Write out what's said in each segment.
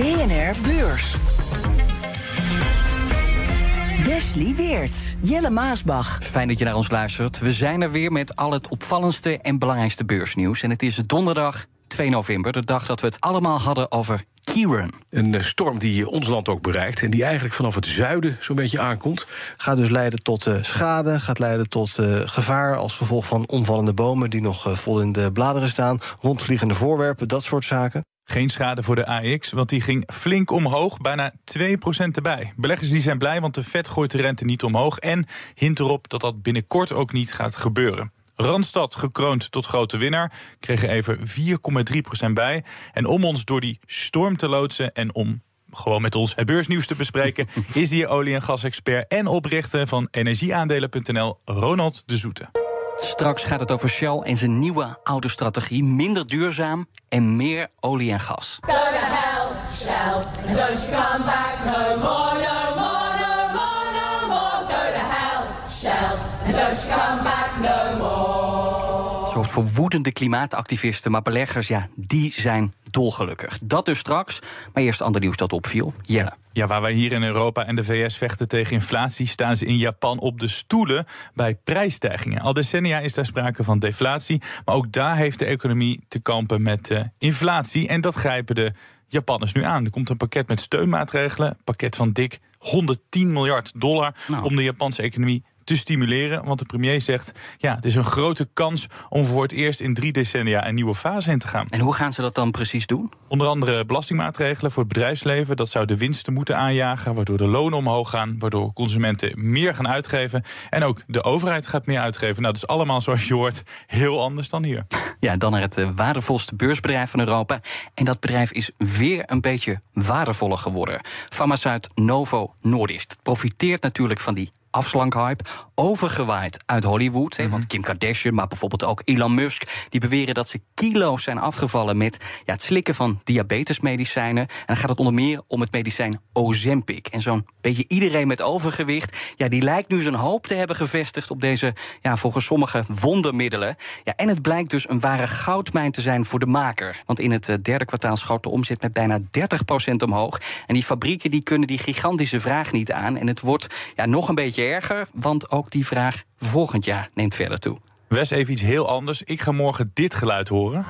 BNR Beurs. Wesley Weerts, Jelle Maasbach. Fijn dat je naar ons luistert. We zijn er weer met al het opvallendste en belangrijkste beursnieuws. En het is donderdag 2 november, de dag dat we het allemaal hadden over Kieran. Een eh, storm die ons land ook bereikt en die eigenlijk vanaf het zuiden zo'n beetje aankomt. Gaat dus leiden tot uh, schade, gaat leiden tot uh, gevaar als gevolg van omvallende bomen die nog uh, vol in de bladeren staan, rondvliegende voorwerpen, dat soort zaken. Geen schade voor de AX, want die ging flink omhoog, bijna 2% erbij. Beleggers die zijn blij, want de Fed gooit de rente niet omhoog... en hint erop dat dat binnenkort ook niet gaat gebeuren. Randstad, gekroond tot grote winnaar, kregen even 4,3% bij. En om ons door die storm te loodsen en om gewoon met ons het beursnieuws te bespreken... is hier olie- en gasexpert en oprichter van energieaandelen.nl, Ronald de Zoete. Straks gaat het over Shell en zijn nieuwe autostrategie. Minder duurzaam en meer olie en gas. Go to hell, Shell, don't you come back no more, more. Een soort voor woedende klimaatactivisten, maar beleggers, ja, die zijn dolgelukkig. Dat dus straks, maar eerst ander nieuws dat opviel. Jelle. Ja, waar wij hier in Europa en de VS vechten tegen inflatie, staan ze in Japan op de stoelen bij prijsstijgingen. Al decennia is daar sprake van deflatie, maar ook daar heeft de economie te kampen met uh, inflatie. En dat grijpen de Japanners nu aan. Er komt een pakket met steunmaatregelen, een pakket van dik 110 miljard dollar Nou. om de Japanse economie te stimuleren. Want de premier zegt, ja, het is een grote kans om voor het eerst in drie decennia een nieuwe fase in te gaan. En hoe gaan ze dat dan precies doen? Onder andere belastingmaatregelen voor het bedrijfsleven. Dat zou de winsten moeten aanjagen, waardoor de lonen omhoog gaan, waardoor consumenten meer gaan uitgeven. En ook de overheid gaat meer uitgeven. Nou, dat is allemaal zoals je hoort heel anders dan hier. Ja, dan naar het uh, waardevolste beursbedrijf van Europa. En dat bedrijf is weer een beetje waardevoller geworden. Farmaceut Novo Nordisk. Profiteert natuurlijk van die afslankhype, overgewaaid uit Hollywood. Want Kim Kardashian, maar bijvoorbeeld ook Elon Musk... die beweren dat ze kilo's zijn afgevallen met ja, het slikken van diabetesmedicijnen. En dan gaat het onder meer om het medicijn Ozempic. En zo'n beetje iedereen met overgewicht... ja, die lijkt nu zijn hoop te hebben gevestigd op deze... ja, volgens sommigen wondermiddelen. Ja, en het blijkt dus een ware goudmijn te zijn voor de maker. Want in het uh, derde kwartaal schoot de omzet met bijna 30% omhoog. En die fabrieken die kunnen die gigantische vraag niet aan. En het wordt ja, nog een beetje erger, want ook die vraag volgend jaar neemt verder toe. Wes, even iets heel anders. Ik ga morgen dit geluid horen.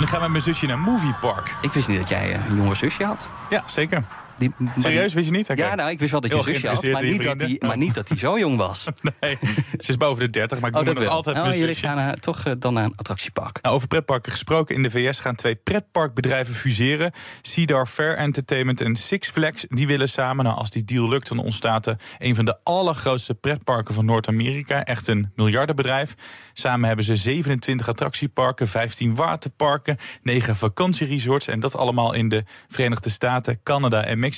En dan gaan we met mijn zusje naar Movie Park. Ik wist niet dat jij een jonge zusje had. Ja, zeker. Die, Serieus, wist je niet? Okay. Ja, nou, ik wist wel dat je zusje had, maar niet dat, die, maar niet dat hij zo jong was. nee, ze is boven de 30, maar ik oh, noem dat nog altijd oh, jullie gaan uh, toch uh, dan naar een attractiepark. Nou, over pretparken gesproken. In de VS gaan twee pretparkbedrijven fuseren. Cedar Fair Entertainment en Six Flags. Die willen samen, nou, als die deal lukt, dan ontstaat er een van de allergrootste pretparken van Noord-Amerika. Echt een miljardenbedrijf. Samen hebben ze 27 attractieparken, 15 waterparken, 9 vakantieresorts. En dat allemaal in de Verenigde Staten, Canada en Mexico.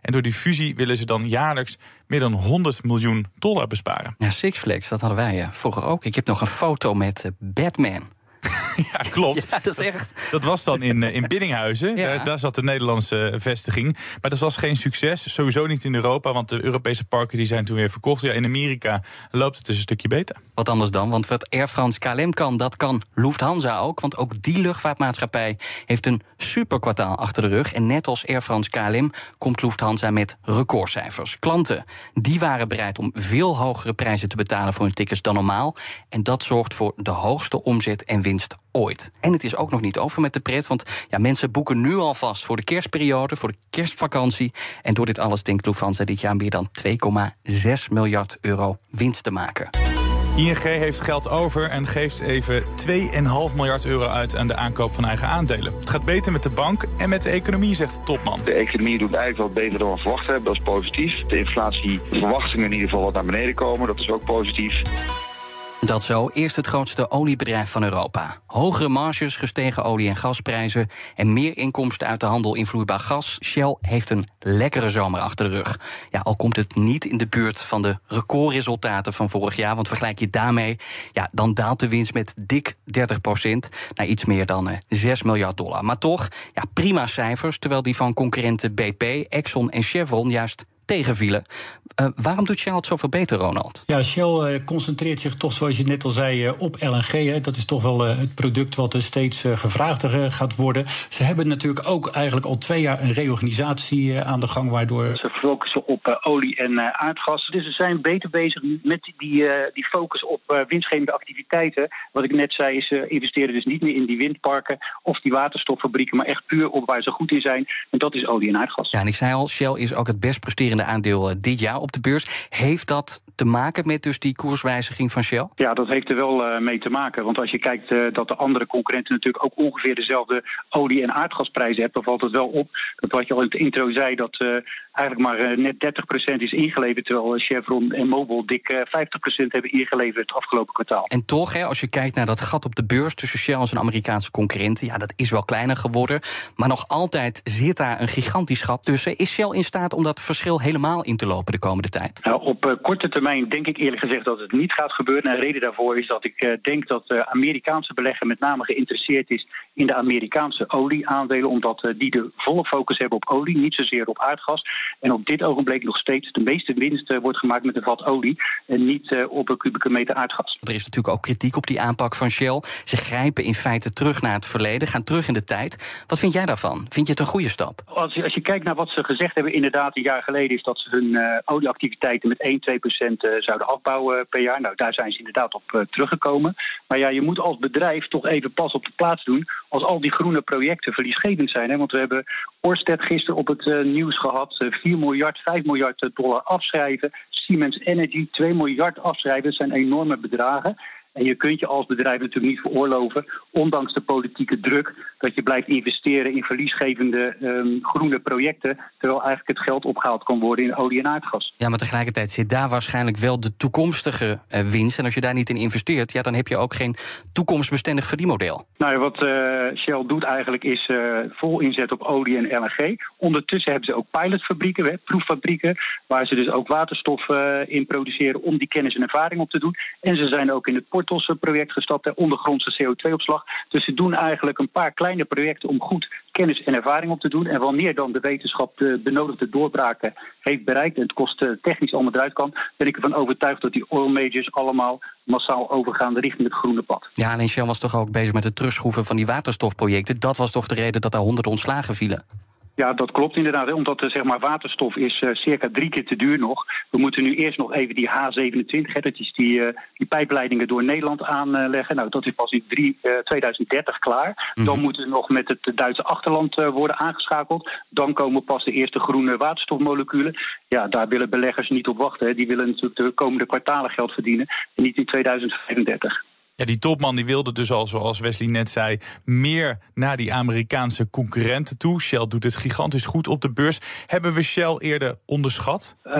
En door die fusie willen ze dan jaarlijks meer dan 100 miljoen dollar besparen. Ja, Six Flags, dat hadden wij ja, vroeger ook. Ik heb nog een foto met uh, Batman. Ja, klopt. Ja, dat is echt. Dat was dan in, in Biddinghuizen. Ja. Daar, daar zat de Nederlandse vestiging. Maar dat was geen succes. Sowieso niet in Europa, want de Europese parken die zijn toen weer verkocht. Ja, in Amerika loopt het dus een stukje beter. Wat anders dan, want wat Air France KLM kan, dat kan Lufthansa ook. Want ook die luchtvaartmaatschappij heeft een superkwartaal achter de rug. En net als Air France KLM komt Lufthansa met recordcijfers. Klanten die waren bereid om veel hogere prijzen te betalen voor hun tickets dan normaal. En dat zorgt voor de hoogste omzet en winst ooit. En het is ook nog niet over met de pret, want ja, mensen boeken nu alvast voor de kerstperiode, voor de kerstvakantie. En door dit alles denkt Lufthansa dit jaar meer dan 2,6 miljard euro winst te maken. ING heeft geld over en geeft even 2,5 miljard euro uit aan de aankoop van eigen aandelen. Het gaat beter met de bank en met de economie, zegt de topman. De economie doet eigenlijk wel beter dan we verwacht hebben, dat is positief. De inflatieverwachtingen in ieder geval wat naar beneden komen, dat is ook positief. Dat zo. Eerst het grootste oliebedrijf van Europa. Hogere marges, gestegen olie- en gasprijzen... en meer inkomsten uit de handel in vloeibaar gas. Shell heeft een lekkere zomer achter de rug. Ja, al komt het niet in de buurt van de recordresultaten van vorig jaar... want vergelijk je daarmee, ja, dan daalt de winst met dik 30 procent... naar iets meer dan eh, 6 miljard dollar. Maar toch, ja, prima cijfers... terwijl die van concurrenten BP, Exxon en Chevron juist tegenvielen. Uh, waarom doet Shell het zoveel beter, Ronald? Ja, Shell uh, concentreert zich toch, zoals je net al zei, uh, op LNG. Hè. Dat is toch wel het product wat er steeds gevraagder gaat worden. Ze hebben natuurlijk ook eigenlijk al twee jaar een reorganisatie aan de gang, waardoor. Ze focussen op olie en aardgas. Dus ze zijn beter bezig met die, die focus op winstgevende activiteiten. Wat ik net zei, is ze investeren dus niet meer in die windparken of die waterstoffabrieken, maar echt puur op waar ze goed in zijn. En dat is olie en aardgas. Ja, en ik zei al, Shell is ook het best presterende aandeel dit jaar op de beurs. Heeft dat te maken met dus die koerswijziging van Shell? Ja, dat heeft er wel uh, mee te maken. Want als je kijkt uh, dat de andere concurrenten natuurlijk ook ongeveer dezelfde olie- en aardgasprijzen hebben, dan valt het wel op dat wat je al in het intro zei, dat eigenlijk maar net 30% is ingeleverd, terwijl Chevron en Mobil dik 50% hebben ingeleverd het afgelopen kwartaal. En toch, hè, als je kijkt naar dat gat op de beurs tussen Shell en zijn Amerikaanse concurrenten, ja, dat is wel kleiner geworden. Maar nog altijd zit daar een gigantisch gat tussen. Is Shell in staat om dat verschil helemaal in te lopen de komende tijd? Nou, op korte termijn denk ik eerlijk gezegd dat het niet gaat gebeuren. En de reden daarvoor is dat ik denk dat de Amerikaanse belegger met name geïnteresseerd is in de Amerikaanse olieaandelen, omdat die de volle focus hebben op olie, niet zozeer op aardgas. En op dit ogenblik nog steeds de meeste winst wordt gemaakt met een vat olie en niet op een kubieke meter aardgas. Er is natuurlijk ook kritiek op die aanpak van Shell. Ze grijpen in feite terug naar het verleden, gaan terug in de tijd. Wat vind jij daarvan? Vind je het een goede stap? Als je, als je kijkt naar wat ze gezegd hebben, inderdaad, een jaar geleden is dat ze hun uh, olieactiviteiten met 1, 2 procent uh, zouden afbouwen per jaar. Nou, daar zijn ze inderdaad op uh, teruggekomen. Maar ja, je moet als bedrijf toch even pas op de plaats doen als al die groene projecten verliesgevend zijn. Hè? Want we hebben Orsted gisteren op het nieuws gehad. 4 miljard, 5 miljard dollar afschrijven. Siemens Energy 2 miljard afschrijven. Dat zijn enorme bedragen. En je kunt je als bedrijf natuurlijk niet veroorloven, ondanks de politieke druk, dat je blijft investeren in verliesgevende um, groene projecten, terwijl eigenlijk het geld opgehaald kan worden in olie en aardgas. Ja, maar tegelijkertijd zit daar waarschijnlijk wel de toekomstige uh, winst. En als je daar niet in investeert, ja, dan heb je ook geen toekomstbestendig verdienmodel. Nou, wat uh, Shell doet eigenlijk is uh, vol inzet op olie en LNG. Ondertussen hebben ze ook pilotfabrieken, hè, proeffabrieken, waar ze dus ook waterstof in produceren om die kennis en ervaring op te doen. En ze zijn ook in het Portos-project gestapt, hè, ondergrondse CO2-opslag. Dus ze doen eigenlijk een paar kleine projecten om goed kennis en ervaring op te doen. En wanneer dan de wetenschap de benodigde doorbraken heeft bereikt en het kost technisch allemaal eruit kan, ben ik ervan overtuigd dat die oil majors allemaal massaal overgaan richting het groene pad. Ja, alleen Shell was toch ook bezig met het terugschroeven van die waterstofprojecten. Dat was toch de reden dat daar honderden ontslagen vielen? Ja, dat klopt inderdaad. Hè, omdat zeg maar, waterstof is uh, circa drie keer te duur nog. We moeten nu eerst nog even die H27, hè, dat is die, uh, die pijpleidingen door Nederland aanleggen. Nou, dat is pas in drie, uh, 2030 klaar. Mm. Dan moeten we nog met het Duitse achterland worden aangeschakeld. Dan komen pas de eerste groene waterstofmoleculen. Ja, daar willen beleggers niet op wachten. Hè. Die willen natuurlijk de komende kwartalen geld verdienen. En niet in 2035. Ja, die topman die wilde dus al, zoals Wesley net zei, meer naar die Amerikaanse concurrenten toe. Shell doet het gigantisch goed op de beurs. Hebben we Shell eerder onderschat? Uh,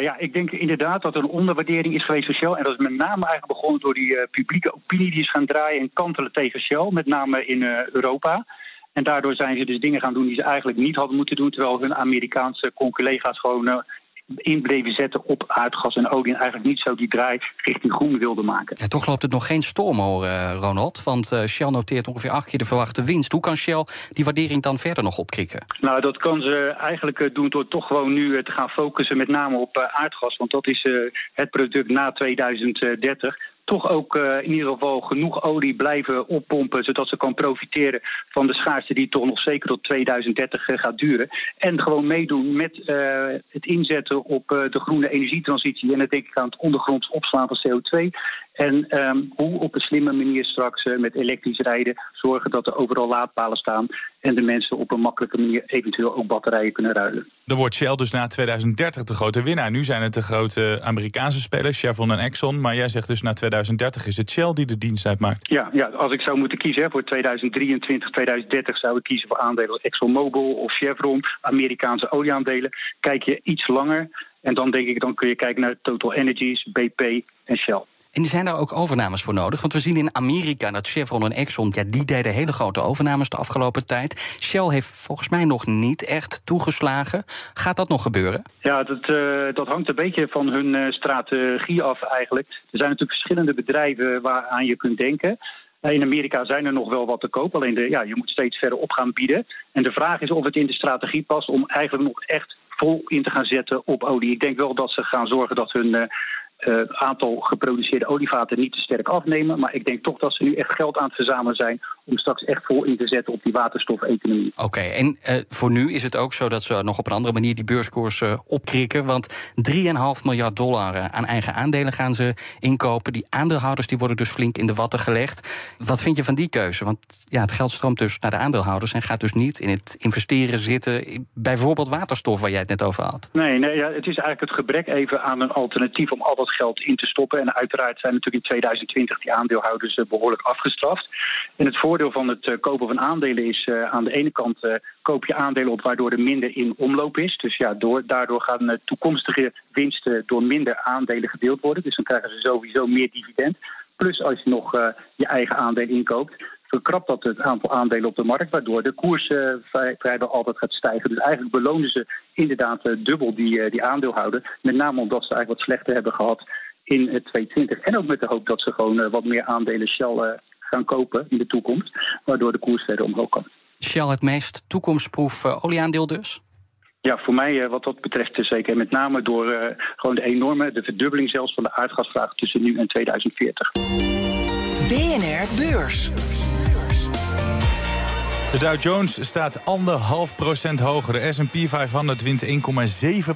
ja, ik denk inderdaad dat er een onderwaardering is geweest voor Shell. En dat is met name eigenlijk begonnen door die uh, publieke opinie die is gaan draaien en kantelen tegen Shell, met name in uh, Europa. En daardoor zijn ze dus dingen gaan doen die ze eigenlijk niet hadden moeten doen. Terwijl hun Amerikaanse collega's gewoon in bleven zetten op aardgas en olie... en eigenlijk niet zo die draai richting groen wilden maken. Ja, toch loopt het nog geen storm hoor, uh, Ronald. Want uh, Shell noteert ongeveer acht keer de verwachte winst. Hoe kan Shell die waardering dan verder nog opkrikken? Nou, dat kan ze eigenlijk doen door toch gewoon nu te gaan focussen... met name op aardgas, want dat is het product na 2030 toch ook uh, in ieder geval genoeg olie blijven oppompen... zodat ze kan profiteren van de schaarste die toch nog zeker tot 2030 uh, gaat duren. En gewoon meedoen met uh, het inzetten op de groene energietransitie... en dan denk ik aan het ondergronds opslaan van CO2... En um, hoe op een slimme manier straks met elektrisch rijden zorgen dat er overal laadpalen staan en de mensen op een makkelijke manier eventueel ook batterijen kunnen ruilen. Dan wordt Shell dus na 2030 de grote winnaar. Nu zijn het de grote Amerikaanse spelers, Chevron en Exxon. Maar jij zegt dus na 2030 is het Shell die de dienst uitmaakt. Ja, ja als ik zou moeten kiezen voor 2023, 2030 zou ik kiezen voor aandelen als ExxonMobil of Chevron, Amerikaanse olieaandelen. Kijk je iets langer en dan denk ik dan kun je kijken naar Total Energies, BP en Shell. En zijn daar ook overnames voor nodig? Want we zien in Amerika dat Chevron en Exxon... Ja, die deden hele grote overnames de afgelopen tijd. Shell heeft volgens mij nog niet echt toegeslagen. Gaat dat nog gebeuren? Ja, dat, uh, dat hangt een beetje van hun uh, strategie af eigenlijk. Er zijn natuurlijk verschillende bedrijven waaraan je kunt denken... In Amerika zijn er nog wel wat te koop, alleen de, ja, je moet steeds verder op gaan bieden. En de vraag is of het in de strategie past om eigenlijk nog echt vol in te gaan zetten op olie. Ik denk wel dat ze gaan zorgen dat hun uh, uh, aantal geproduceerde olievaten niet te sterk afnemen. Maar ik denk toch dat ze nu echt geld aan het verzamelen zijn om straks echt vol in te zetten op die waterstofeconomie. Oké, okay, en uh, voor nu is het ook zo dat ze nog op een andere manier die beurskoers uh, opkrikken. Want 3,5 miljard dollar aan eigen aandelen gaan ze inkopen. Die aandeelhouders die worden dus flink in de watten gelegd. Wat vind je van die keuze? Want ja, het geld stroomt dus naar de aandeelhouders en gaat dus niet in het investeren zitten. Bijvoorbeeld waterstof, waar jij het net over had. Nee, nee ja, het is eigenlijk het gebrek even aan een alternatief om al dat geld in te stoppen. En uiteraard zijn natuurlijk in 2020 die aandeelhouders uh, behoorlijk afgestraft. En het voordeel van het uh, kopen van aandelen is uh, aan de ene kant koop je aandelen op waardoor er minder in omloop is. Dus ja, door, daardoor gaan toekomstige winsten door minder aandelen gedeeld worden. Dus dan krijgen ze sowieso meer dividend. Plus als je nog je eigen aandeel inkoopt, verkrapt dat het aantal aandelen op de markt, waardoor de koers uh, vrijwel altijd gaat stijgen. Dus eigenlijk belonen ze inderdaad uh, dubbel die, uh, die aandeelhouder. Met name omdat ze eigenlijk wat slechter hebben gehad in het 2020. En ook met de hoop dat ze gewoon wat meer aandelen Shell gaan kopen in de toekomst, waardoor de koers verder omhoog kan. Shell het meest toekomstproef olieaandeel dus? Ja, voor mij wat dat betreft zeker. Met name door gewoon de enorme, de verdubbeling zelfs van de aardgasvraag tussen nu en 2040. BNR Beurs. De Dow Jones staat anderhalf procent hoger. De S&P 500 wint 1,7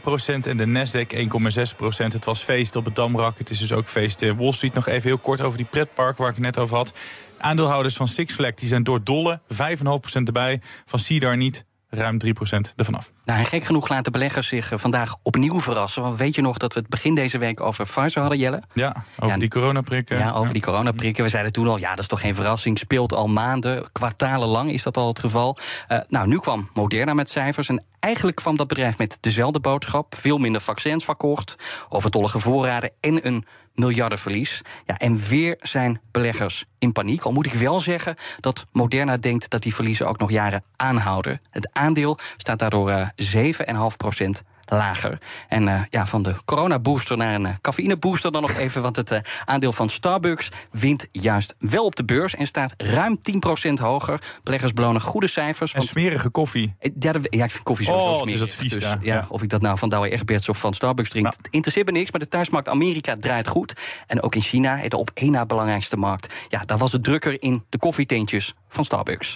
procent en de Nasdaq 1,6 procent. Het was feest op het Damrak. Het is dus ook feest in Wall Street. Nog even heel kort over die pretpark waar ik het net over had. Aandeelhouders van Six Flags die zijn door dolle. 5,5 procent erbij. Van Cedar niet ruim 3% ervan af. Nou, en gek genoeg laten beleggers zich vandaag opnieuw verrassen. Want weet je nog dat we het begin deze week over Pfizer hadden, Jelle? Ja, over ja, die coronaprikken. Ja, over ja. die coronaprikken. We zeiden toen al, ja, dat is toch geen verrassing. Speelt al maanden, kwartalen lang is dat al het geval. Uh, nou, nu kwam Moderna met cijfers. En eigenlijk kwam dat bedrijf met dezelfde boodschap. Veel minder vaccins verkocht, overtollige voorraden en een miljardenverlies. Ja, en weer zijn beleggers in paniek. Al moet ik wel zeggen dat Moderna denkt dat die verliezen ook nog jaren aanhouden. Het aandeel staat daardoor uh, 7,5 procent lager. En uh, ja, van de coronabooster naar een uh, cafeïnebooster dan nog even... want het uh, aandeel van Starbucks wint juist wel op de beurs... en staat ruim 10% hoger. Beleggers belonen goede cijfers. En smerige koffie. Ja, de, ja, ik vind koffie sowieso oh, smerig. Is dat vies, dus, ja. ja, of ik dat nou van Douwe Egberts of van Starbucks drink... Nou. het interesseert me niks, maar de thuismarkt Amerika draait goed. En ook in China, de op één na belangrijkste markt... ja, daar was het drukker in de koffietentjes van Starbucks.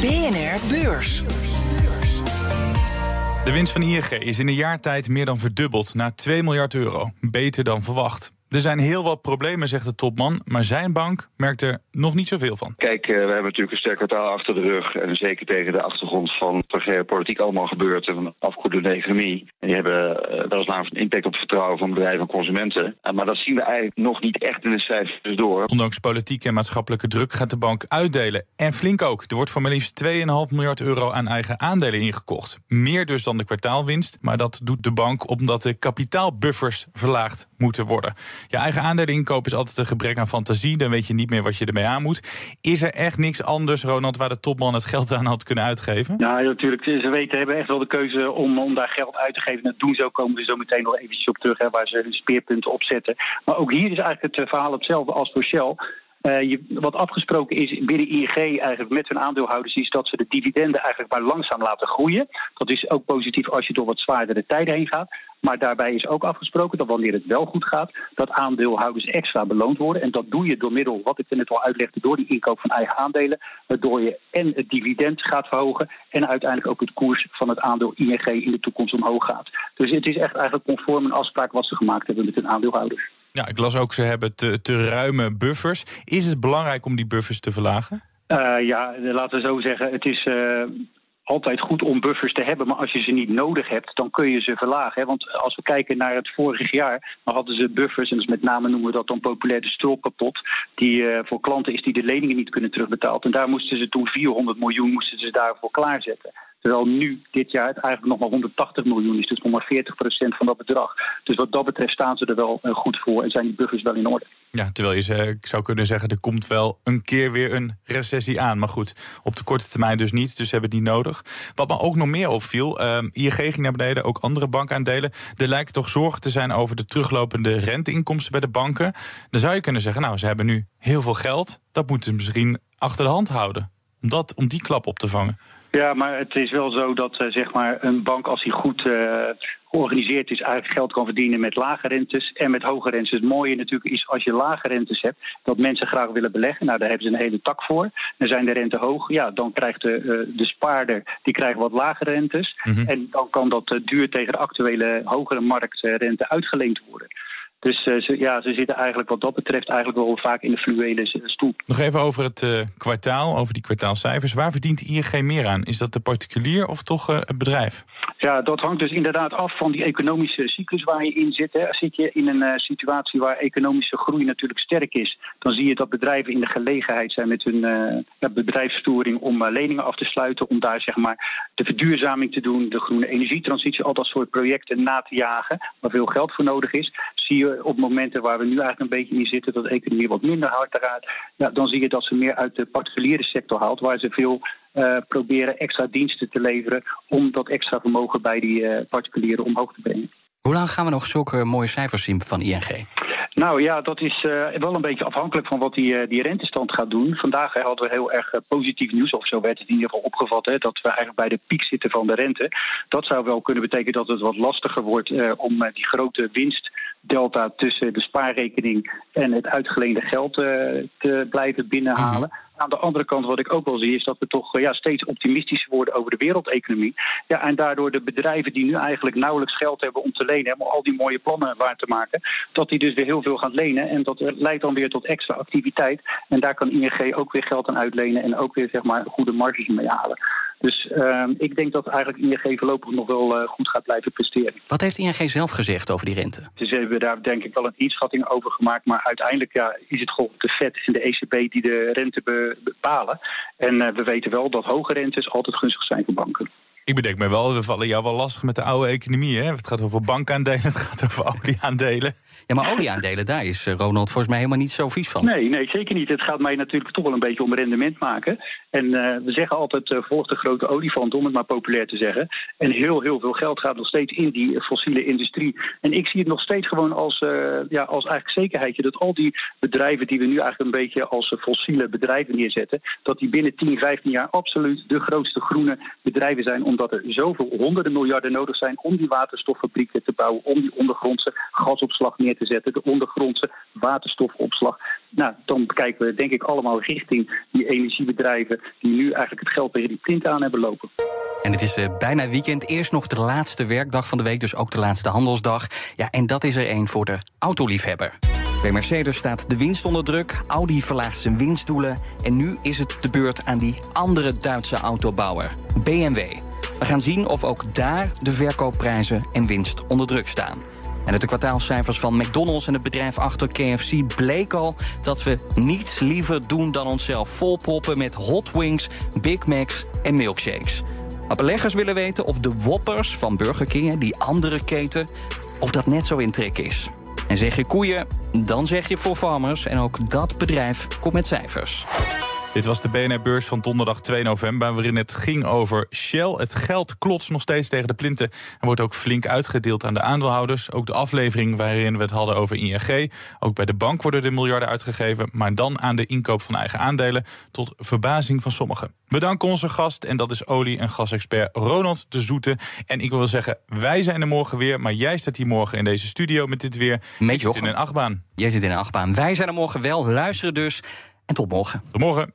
BNR Beurs. De winst van ING is in een jaar tijd meer dan verdubbeld naar 2 miljard euro. Beter dan verwacht. Er zijn heel wat problemen, zegt de topman, maar zijn bank merkt er nog niet zoveel van. Kijk, uh, we hebben natuurlijk een sterk kwartaal achter de rug. En zeker tegen de achtergrond van wat politiek allemaal gebeurt en van de afkoelende economie. En die hebben weliswaar een impact op het vertrouwen van bedrijven en consumenten. Maar dat zien we eigenlijk nog niet echt in de cijfers door. Ondanks politieke en maatschappelijke druk gaat de bank uitdelen. En flink ook. Er wordt voor maar liefst 2,5 miljard euro aan eigen aandelen ingekocht. Meer dus dan de kwartaalwinst. Maar dat doet de bank omdat de kapitaalbuffers verlaagd moeten worden. Je eigen aandelen inkopen is altijd een gebrek aan fantasie. Dan weet je niet meer wat je ermee aan moet. Is er echt niks anders, Ronald, waar de topman het geld aan had kunnen uitgeven? Ja, natuurlijk. Ze weten, hebben echt wel de keuze om, om daar geld uit te geven. Dat doen ze ook, komen we zo meteen nog eventjes op terug, hè, waar ze hun speerpunten op zetten. Maar ook hier is eigenlijk het verhaal hetzelfde als voor Shell. Uh, je, wat afgesproken is binnen ING eigenlijk met hun aandeelhouders is dat ze de dividenden eigenlijk maar langzaam laten groeien. Dat is ook positief als je door wat zwaardere tijden heen gaat. Maar daarbij is ook afgesproken dat wanneer het wel goed gaat, dat aandeelhouders extra beloond worden. En dat doe je door middel, wat ik net al uitlegde, door die inkoop van eigen aandelen. Waardoor je en het dividend gaat verhogen en uiteindelijk ook het koers van het aandeel ING in de toekomst omhoog gaat. Dus het is echt eigenlijk conform een afspraak wat ze gemaakt hebben met hun aandeelhouders. Ja, ik las ook, ze hebben te, te ruime buffers. Is het belangrijk om die buffers te verlagen? Uh, ja, laten we zo zeggen. Het is uh, altijd goed om buffers te hebben. Maar als je ze niet nodig hebt, dan kun je ze verlagen. Want als we kijken naar het vorig jaar, dan hadden ze buffers. En dus met name noemen we dat dan populair de. Die uh, voor klanten is die de leningen niet kunnen terugbetalen. En daar moesten ze toen 400 miljoen moesten ze daarvoor klaarzetten. Terwijl nu, dit jaar, het eigenlijk nog maar 180 miljoen is. Dus nog maar 40% van dat bedrag. Dus wat dat betreft staan ze er wel eh, goed voor en zijn die buffers wel in orde. Ja, terwijl je ik zou kunnen zeggen, er komt wel een keer weer een recessie aan. Maar goed, op de korte termijn dus niet, dus hebben die nodig. Wat me ook nog meer opviel, ehm ING ging naar beneden, ook andere bankaandelen. Er lijkt toch zorgen te zijn over de teruglopende renteinkomsten bij de banken. Dan zou je kunnen zeggen, nou, ze hebben nu heel veel geld. Dat moeten ze misschien achter de hand houden, om, dat, om die klap op te vangen. Ja, maar het is wel zo dat eh, zeg maar een bank, als die goed eh, georganiseerd is, eigenlijk geld kan verdienen met lage rentes en met hoge rentes. Het mooie natuurlijk is als je lage rentes hebt, dat mensen graag willen beleggen. Nou, daar hebben ze een hele tak voor. Dan zijn de rente hoog, ja, dan krijgt de, eh, de spaarder die krijgt wat lagere rentes. En dan kan dat duur tegen de actuele hogere marktrente uitgeleend worden. Dus eh, ze, ja, ze zitten eigenlijk wat dat betreft eigenlijk wel vaak in de fluwele s- stoel. Nog even over het eh, kwartaal, over die kwartaalcijfers. Waar verdient ING meer aan? Is dat de particulier of toch eh, het bedrijf? Ja, dat hangt dus inderdaad af van die economische cyclus waar je in zit. Hè. Zit je in een eh, situatie waar economische groei natuurlijk sterk is, dan zie je dat bedrijven in de gelegenheid zijn met hun eh, bedrijfsvoering om eh, leningen af te sluiten, om daar zeg maar de verduurzaming te doen, de groene energietransitie, al dat soort projecten na te jagen, waar veel geld voor nodig is. Zie je op momenten waar we nu eigenlijk een beetje in zitten, dat de economie wat minder hard gaat, ja, dan zie je dat ze meer uit de particuliere sector haalt, waar ze veel eh, proberen extra diensten te leveren om dat extra vermogen bij die eh, particulieren omhoog te brengen. Hoe lang gaan we nog zulke mooie cijfers zien van ING? Nou ja, dat is eh, wel een beetje afhankelijk van wat die, die rentestand gaat doen. Vandaag hadden we heel erg positief nieuws, of zo werd het in ieder geval opgevat, hè, dat we eigenlijk bij de piek zitten van de rente. Dat zou wel kunnen betekenen dat het wat lastiger wordt om die grote winstdelta tussen de spaarrekening en het uitgeleende geld eh, te blijven binnenhalen. Aan de andere kant, wat ik ook wel zie, is dat we toch eh, ja, steeds optimistischer worden over de wereldeconomie. Ja, en daardoor de bedrijven die nu eigenlijk nauwelijks geld hebben om te lenen, om al die mooie plannen waar te maken, dat die dus weer heel veel gaan lenen. En dat leidt dan weer tot extra activiteit. En daar kan ING ook weer geld aan uitlenen en ook weer zeg maar, goede marges mee halen. Dus ehm, ik denk dat eigenlijk ING voorlopig nog wel eh, goed gaat blijven presteren. Wat heeft ING zelf gezegd over die rente? Dus we hebben daar denk ik wel een inschatting over gemaakt. Maar uiteindelijk ja, is het gewoon de FED en de ECB die de rente be- bepalen. En eh, we weten wel dat hoge rentes altijd gunstig zijn voor banken. Ik bedenk me wel, we vallen jou wel lastig met de oude economie. Hè? Het gaat over bankaandelen, het gaat over olieaandelen. Ja, maar olieaandelen, daar is eh, Ronald volgens mij helemaal niet zo vies van. Nee, nee, zeker niet. Het gaat mij natuurlijk toch wel een beetje om rendement maken. En eh, we zeggen altijd, eh, volg de grote olifant, om het maar populair te zeggen. En heel, heel veel geld gaat nog steeds in die fossiele industrie. En ik zie het nog steeds gewoon als, eh, ja, als eigenlijk zekerheidje... dat al die bedrijven die we nu eigenlijk een beetje als fossiele bedrijven neerzetten... dat die binnen 10, 15 jaar absoluut de grootste groene bedrijven zijn... omdat er zoveel honderden miljarden nodig zijn om die waterstoffabrieken te bouwen... om die ondergrondse gasopslag neer te zetten, de ondergrondse waterstofopslag. Nou, dan kijken we denk ik allemaal richting die energiebedrijven... die nu eigenlijk het geld tegen die print aan hebben lopen. En het is eh, bijna weekend. Eerst nog de laatste werkdag van de week, dus ook de laatste handelsdag. Ja, en dat is er één voor de autoliefhebber. Bij Mercedes staat de winst onder druk. Audi verlaagt zijn winstdoelen. En nu is het de beurt aan die andere Duitse autobouwer, BMW. We gaan zien of ook daar de verkoopprijzen en winst onder druk staan. En uit de kwartaalcijfers van McDonald's en het bedrijf achter KFC bleek al dat we niets liever doen dan onszelf volproppen met hot wings, Big Macs en milkshakes. Maar beleggers willen weten of de Whoppers van Burger King, die andere keten, of dat net zo in trek is. En zeg je koeien, dan zeg je voor farmers. En ook dat bedrijf komt met cijfers. Dit was de BNR-beurs van donderdag 2 november... waarin het ging over Shell. Het geld klotst nog steeds tegen de plinten... en wordt ook flink uitgedeeld aan de aandeelhouders. Ook de aflevering waarin we het hadden over ING. Ook bij de bank worden er miljarden uitgegeven... maar dan aan de inkoop van eigen aandelen... tot verbazing van sommigen. We danken onze gast, en dat is olie- en gasexpert Ronald de Zoete. En ik wil zeggen, wij zijn er morgen weer... maar jij staat hier morgen in deze studio met dit weer. Met Ik zit in een achtbaan. Jij zit in een achtbaan. Wij zijn er morgen wel. Luisteren dus. En tot morgen. Tot morgen.